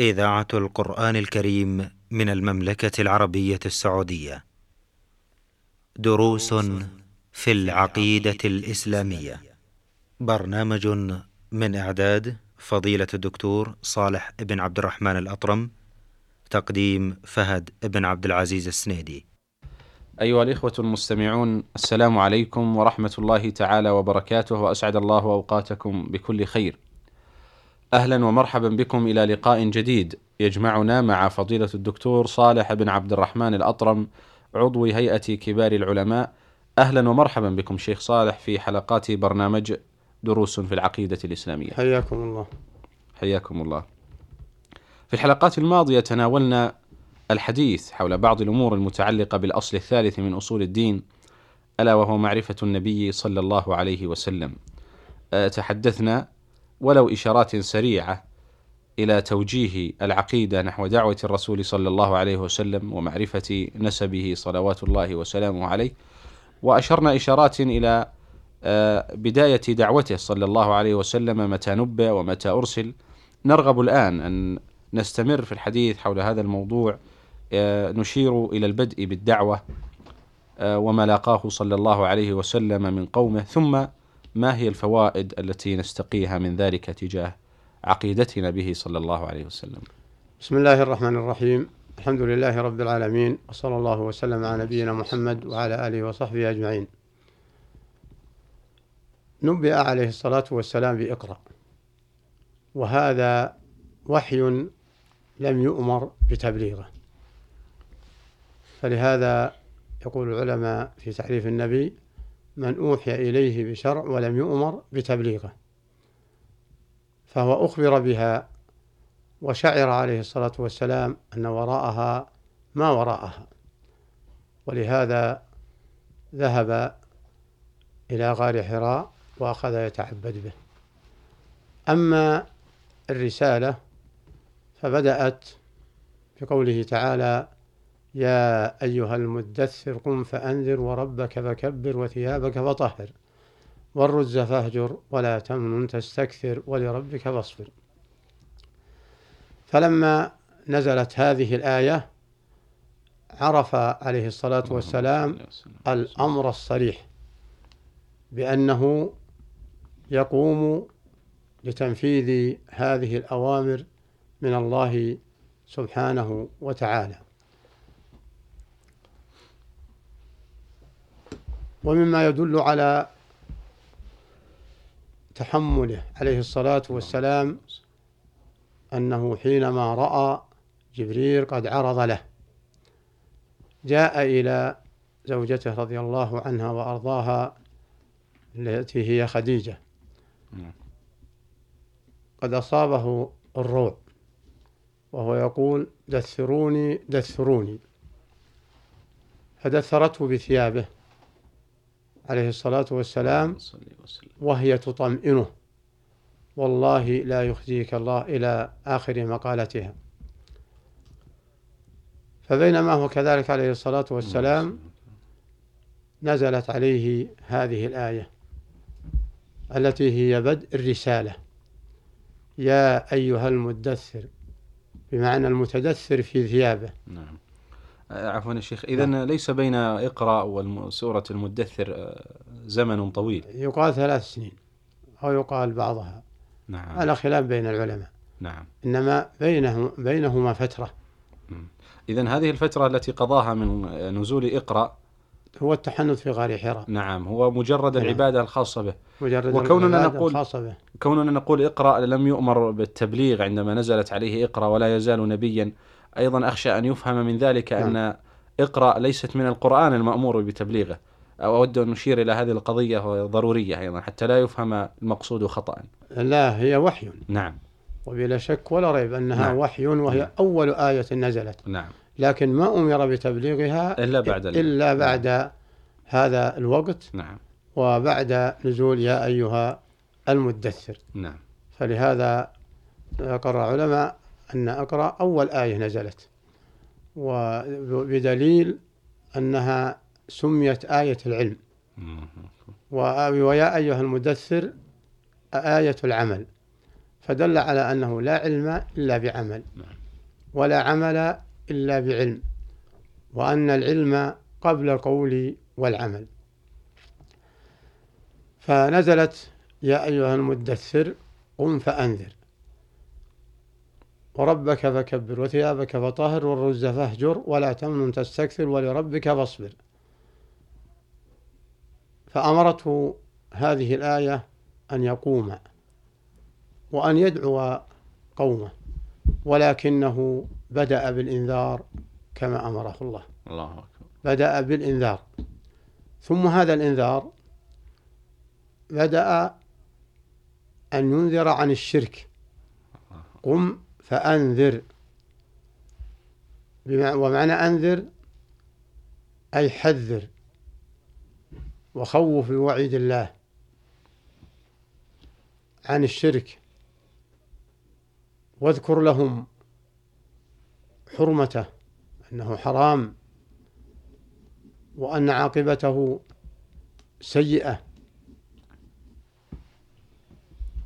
إذاعة القرآن الكريم من المملكة العربية السعودية. دروس في العقيدة الإسلامية. برنامج من إعداد فضيلة الدكتور صالح بن عبد الرحمن الأطرم. تقديم فهد بن عبد العزيز السنيدي. أيها الإخوة المستمعون السلام عليكم ورحمة الله تعالى وبركاته وأسعد الله أوقاتكم بكل خير. أهلا ومرحبا بكم إلى لقاء جديد يجمعنا مع فضيلة الدكتور صالح بن عبد الرحمن الأطرم عضو هيئة كبار العلماء. أهلا ومرحبا بكم شيخ صالح في حلقات برنامج دروس في العقيدة الإسلامية. حياكم الله. حياكم الله. في الحلقات الماضية تناولنا الحديث حول بعض الأمور المتعلقة بالأصل الثالث من أصول الدين ألا وهو معرفة النبي صلى الله عليه وسلم. أه، تحدثنا ولو إشارات سريعة إلى توجيه العقيدة نحو دعوة الرسول صلى الله عليه وسلم ومعرفة نسبه صلوات الله وسلامه عليه. وأشرنا إشارات إلى أه، بداية دعوته صلى الله عليه وسلم متى نبأ ومتى أرسل. نرغب الآن أن نستمر في الحديث حول هذا الموضوع آه، نشير إلى البدء بالدعوة آه، وما لاقاه صلى الله عليه وسلم من قومه ثم ما هي الفوائد التي نستقيها من ذلك تجاه عقيدتنا به صلى الله عليه وسلم؟ بسم الله الرحمن الرحيم. الحمد لله رب العالمين وصلى الله وسلم على نبينا محمد وعلى آله وصحبه أجمعين. نبئ عليه الصلاة والسلام بإقرأ. وهذا وحي لم يؤمر بتبليغه. فلهذا يقول العلماء في تعريف النبي من أوحي إليه بشرع ولم يؤمر بتبليغه. فهو أخبر بها وشعر عليه الصلاة والسلام أن وراءها ما وراءها. ولهذا ذهب إلى غار حراء وأخذ يتعبد به. أما الرسالة فبدأت بقوله تعالى يا أيها المدثر قم فأنذر وربك فكبر وثيابك فطهر والرز فاهجر ولا تمنن تستكثر ولربك فاصبر. فلما نزلت هذه الآية عرف عليه الصلاة والسلام الأمر الصريح بأنه يقوم لتنفيذ هذه الأوامر من الله سبحانه وتعالى. ومما يدل على تحمله عليه الصلاة والسلام أنه حينما رأى جبريل قد عرض له. جاء إلى زوجته رضي الله عنها وأرضاها التي هي خديجة. قد أصابه الروع وهو يقول دثروني دثروني. فدثرته بثيابه. عليه الصلاة والسلام وهي تطمئنه. والله لا يخزيك الله إلى آخر مقالتها. فبينما هو كذلك عليه الصلاة والسلام نزلت عليه هذه الآية التي هي بدء الرسالة. يا أيها المدثر بمعنى المتدثر في ثيابه نعم. عفوا يا شيخ. اذا نعم. ليس بين اقرأ وسوره المدثر آه، زمن طويل. يقال ثلاث سنين أو يقال بعضها. نعم. على خلاف بين العلماء. نعم. إنما بينه بينهما فترة. اذا هذه الفترة التي قضاها من نزول اقرأ. هو التحنث في غار حراء نعم. هو مجرد نعم. العبادة الخاصة به. مجرد وكوننا نقول الخاصة به. كوننا نقول اقرأ لم يؤمر بالتبليغ عندما نزلت عليه اقرأ ولا يزال نبيا. أيضا أخشى أن يفهم من ذلك نعم. أن اقرأ ليست من القرآن المأمور بتبليغه أو أود أن نشير إلى هذه القضية ضرورية أيضا حتى لا يفهم المقصود خطأ لا هي وحي نعم وبلا شك ولا ريب أنها نعم. وحي وهي نعم. أول آية نزلت نعم لكن ما أمر بتبليغها إلا بعد إلا نعم. بعد نعم. هذا الوقت نعم وبعد نزول يا أيها المدثر نعم فلهذا قرر علماء أن أقرأ أول آية نزلت. وبدليل أنها سميت آية العلم. ويا أيها المدثر آية العمل. فدل على أنه لا علم إلا بعمل. نعم. ولا عمل إلا بعلم. وأن العلم قبل القول والعمل. فنزلت يا أيها المدثر قم فأنذر. وربك فكبر وثيابك فطهر والرز فاهجر ولا تمنن تستكثر ولربك فاصبر. فأمرته هذه الآية أن يقوم وأن يدعو قومه ولكنه بدأ بالإنذار كما أمره الله. الله أكبر. بدأ بالإنذار. ثم هذا الإنذار بدأ أن ينذر عن الشرك. قم فأنذر. ومعنى أنذر أي حذر. وخوف بوعيد الله عن الشرك. واذكر لهم حرمته أنه حرام وأن عاقبته سيئة.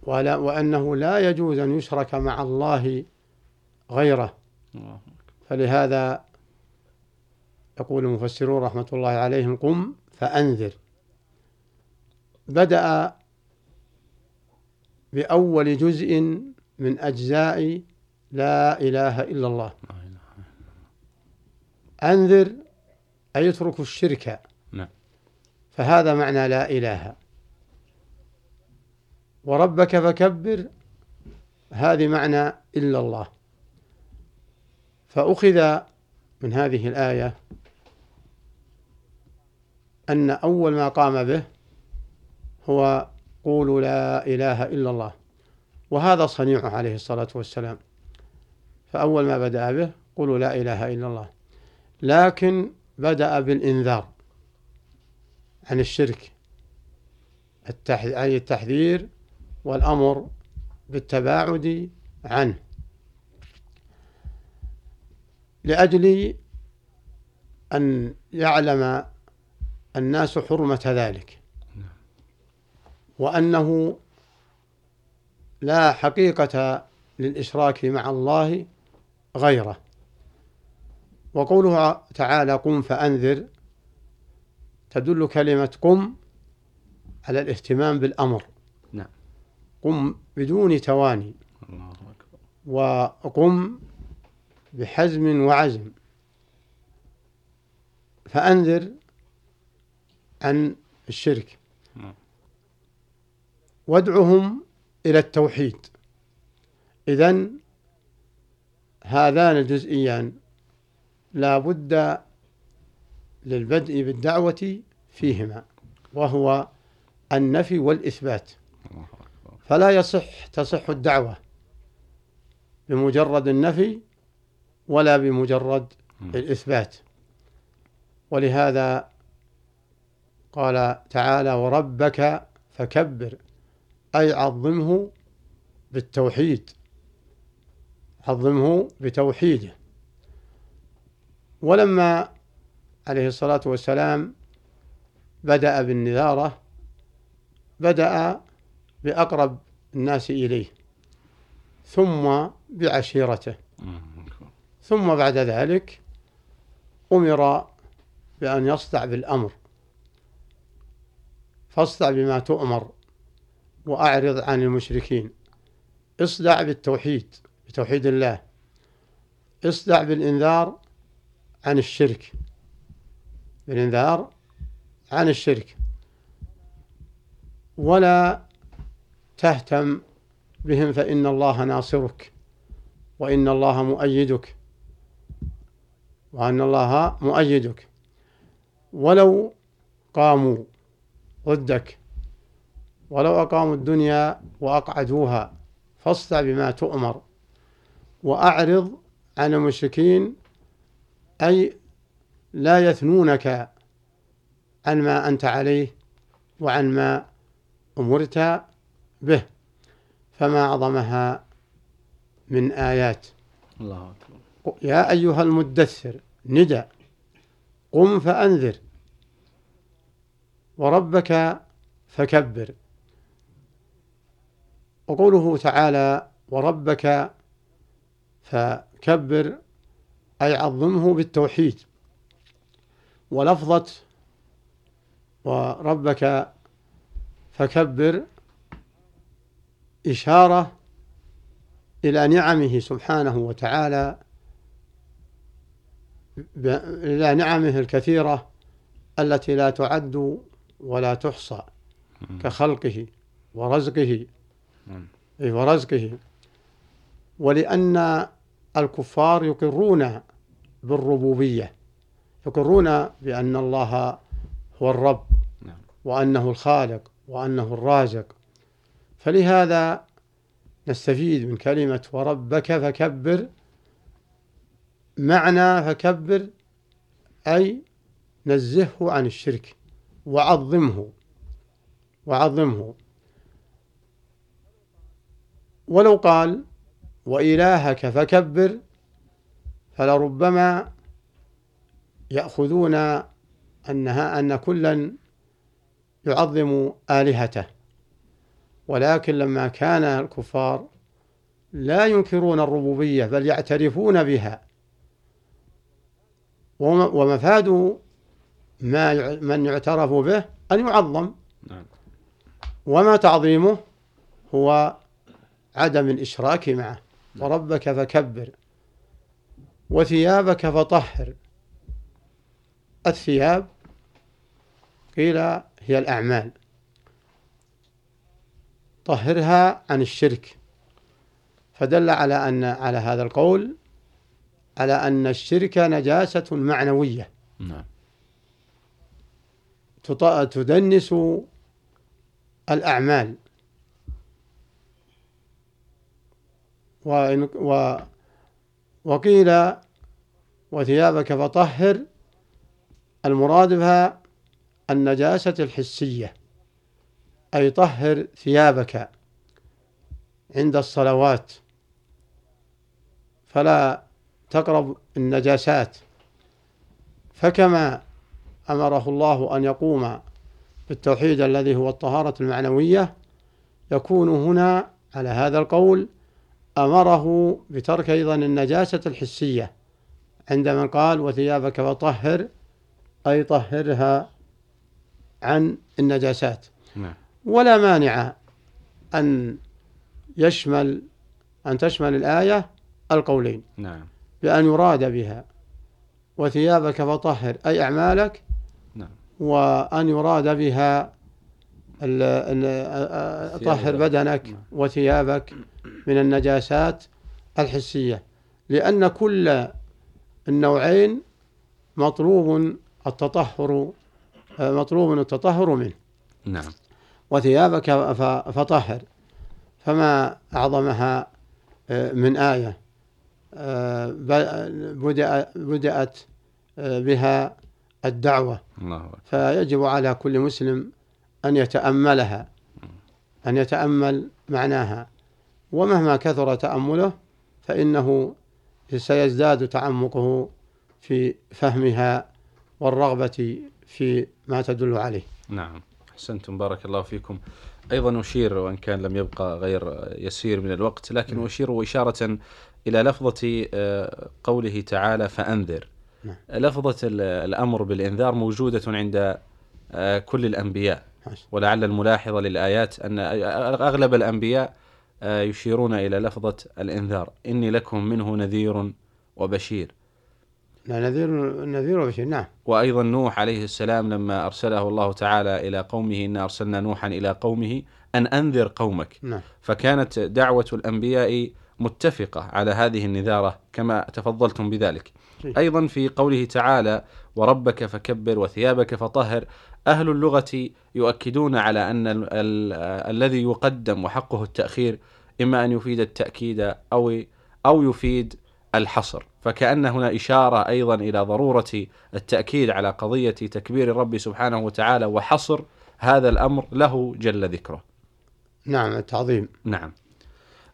ولا وأنه لا يجوز أن يشرك مع الله غيره. فلهذا يقول المفسرون رحمة الله عليهم قم فأنذر. بدأ بأول جزء من أجزاء لا إله إلا الله. أنذر أي اترك الشرك. نعم. فهذا معنى لا إله. وربك فكبر. هذه معنى إلا الله. فأخذ من هذه الآية أن أول ما قام به هو قولوا لا إله إلا الله. وهذا صنيعه عليه الصلاة والسلام. فأول ما بدأ به قولوا لا إله إلا الله. لكن بدأ بالإنذار عن الشرك. التحذير والأمر بالتباعد عنه. لأجل أن يعلم الناس حرمة ذلك. وأنه لا حقيقة للإشراك مع الله غيره. وقوله تعالى قم فأنذر تدل كلمة قم على الاهتمام بالأمر. قم بدون تواني. وقم بحزم وعزم. فأنذر عن الشرك. وادعهم إلى التوحيد. إذن هذان الجزئيان لا بد للبدء بالدعوة فيهما وهو النفي والإثبات. فلا يصح تصح الدعوة بمجرد النفي ولا بمجرد. الإثبات. ولهذا قال تعالى وربك فكبر أي عظمه بالتوحيد. عظمه بتوحيده. ولما عليه الصلاة والسلام بدأ بالنذارة بدأ بأقرب الناس إليه ثم بعشيرته. ثم بعد ذلك أمر بأن يصدع بالأمر. فاصدع بما تؤمر وأعرض عن المشركين. اصدع بالتوحيد بتوحيد الله. اصدع بالإنذار عن الشرك. بالإنذار عن الشرك. ولا تهتم بهم فإن الله ناصرك وإن الله مؤيدك وأن الله مؤيدك. ولو قاموا ضدك ولو أقاموا الدنيا وأقعدوها فاصدع بما تؤمر وأعرض عن المشركين أي لا يثنونك عن ما أنت عليه وعن ما أمرت به فما أعظمها من آيات. الله أكبر. يا أيها المدثر ندى قم فأنذر. وربك فكبر. وقوله تعالى وربك فكبر أي عظمه بالتوحيد. ولفظة وربك فكبر إشارة إلى نعمه سبحانه وتعالى إلى نعمه الكثيرة التي لا تعد ولا تحصى كخلقه ورزقه. ورزقه. ولأن الكفار يقرون بالربوبية يقرون بأن الله هو الرب نعم. وأنه الخالق وأنه الرازق فلهذا نستفيد من كلمة وربك فكبر معنى فكبر أي نزهه عن الشرك وعظمه وعظمه. ولو قال وإلهك فكبر فلربما يأخذون أنها أن كلا يعظم آلهته. ولكن لما كان الكفار لا ينكرون الربوبية بل يعترفون بها. ومفاد ما من يعترف به أن يعظم. نعم. وما تعظيمه هو عدم الإشراك معه. وربك فكبر وثيابك فطهر. الثياب قيل هي الأعمال. طهرها عن الشرك. فدل على أن على هذا القول على أن الشرك نجاسة معنوية. نعم. تدنس الأعمال. و وقيل وثيابك فطهر المراد بها النجاسة الحسية. أي طهر ثيابك عند الصلوات فلا تقرب النجاسات فكما أمره الله أن يقوم بالتوحيد الذي هو الطهارة المعنوية يكون هنا على هذا القول أمره بترك أيضا النجاسة الحسية عندما قال وثيابك فطهر أي طهرها عن النجاسات نعم. ولا مانع أن يشمل أن تشمل الآية القولين. نعم. بأن يراد بها. وثيابك فطهر أي أعمالك. نعم. وأن يراد بها طهر بدنك نعم. وثيابك من النجاسات الحسية. لأن كل النوعين مطلوب التطهر مطلوب التطهر منه. نعم. وثيابك فطهر. فما أعظمها آه، من آية آه، بدأت آه، بها الدعوة. الله فيجب على كل مسلم أن يتأملها أن يتأمل معناها. ومهما كثر تأمله فإنه سيزداد تعمقه في فهمها والرغبة في ما تدل عليه. نعم. أحسنتم بارك الله فيكم. أيضا أشير وإن كان لم يبقى غير يسير من الوقت لكن نعم. أشير إشارة إلى لفظة آه، قوله تعالى فأنذر. نعم. لفظة الأمر بالإنذار موجودة عند آه، كل الأنبياء. ولعل الملاحظة للآيات أن أغلب الأنبياء آه، يشيرون إلى لفظة الإنذار. إني لكم منه نذير وبشير. لا نذير نذير وبشير نعم. وأيضا نوح عليه السلام لما أرسله الله تعالى إلى قومه إنا أرسلنا نوحا إلى قومه أن أنذر قومك. نعم. فكانت دعوة الأنبياء متفقة على هذه النذارة كما تفضلتم بذلك. أيضا في قوله تعالى وربك فكبر وثيابك فطهر أهل اللغة يؤكدون على أن ال ال الذي يقدم وحقه التأخير إما أن يفيد التأكيد أو أو يفيد الحصر. فكأن هنا إشارة أيضا إلى ضرورة التأكيد على قضية تكبير الرب سبحانه وتعالى وحصر هذا الأمر له جل ذكره. نعم التعظيم. نعم.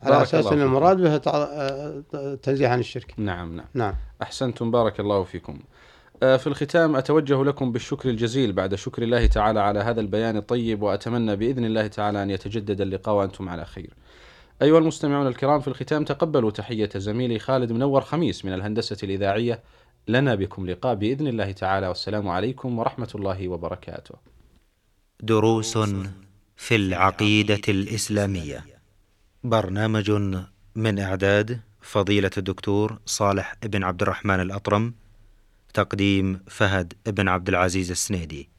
على أساس أن المراد به تنزيه عن الشرك. نعم نعم. نعم. أحسنتم بارك الله فيكم. آه، في الختام أتوجه لكم بالشكر الجزيل بعد شكر الله تعالى على هذا البيان الطيب وأتمنى بإذن الله تعالى أن يتجدد اللقاء وأنتم على خير. أيها المستمعون الكرام في الختام تقبلوا تحية زميلي خالد منور خميس من الهندسة الإذاعية. لنا بكم لقاء بإذن الله تعالى والسلام عليكم ورحمة الله وبركاته. دروس في العقيدة الإسلامية. برنامج من إعداد فضيلة الدكتور صالح بن عبد الرحمن الأطرم تقديم فهد بن عبد العزيز السنيدي.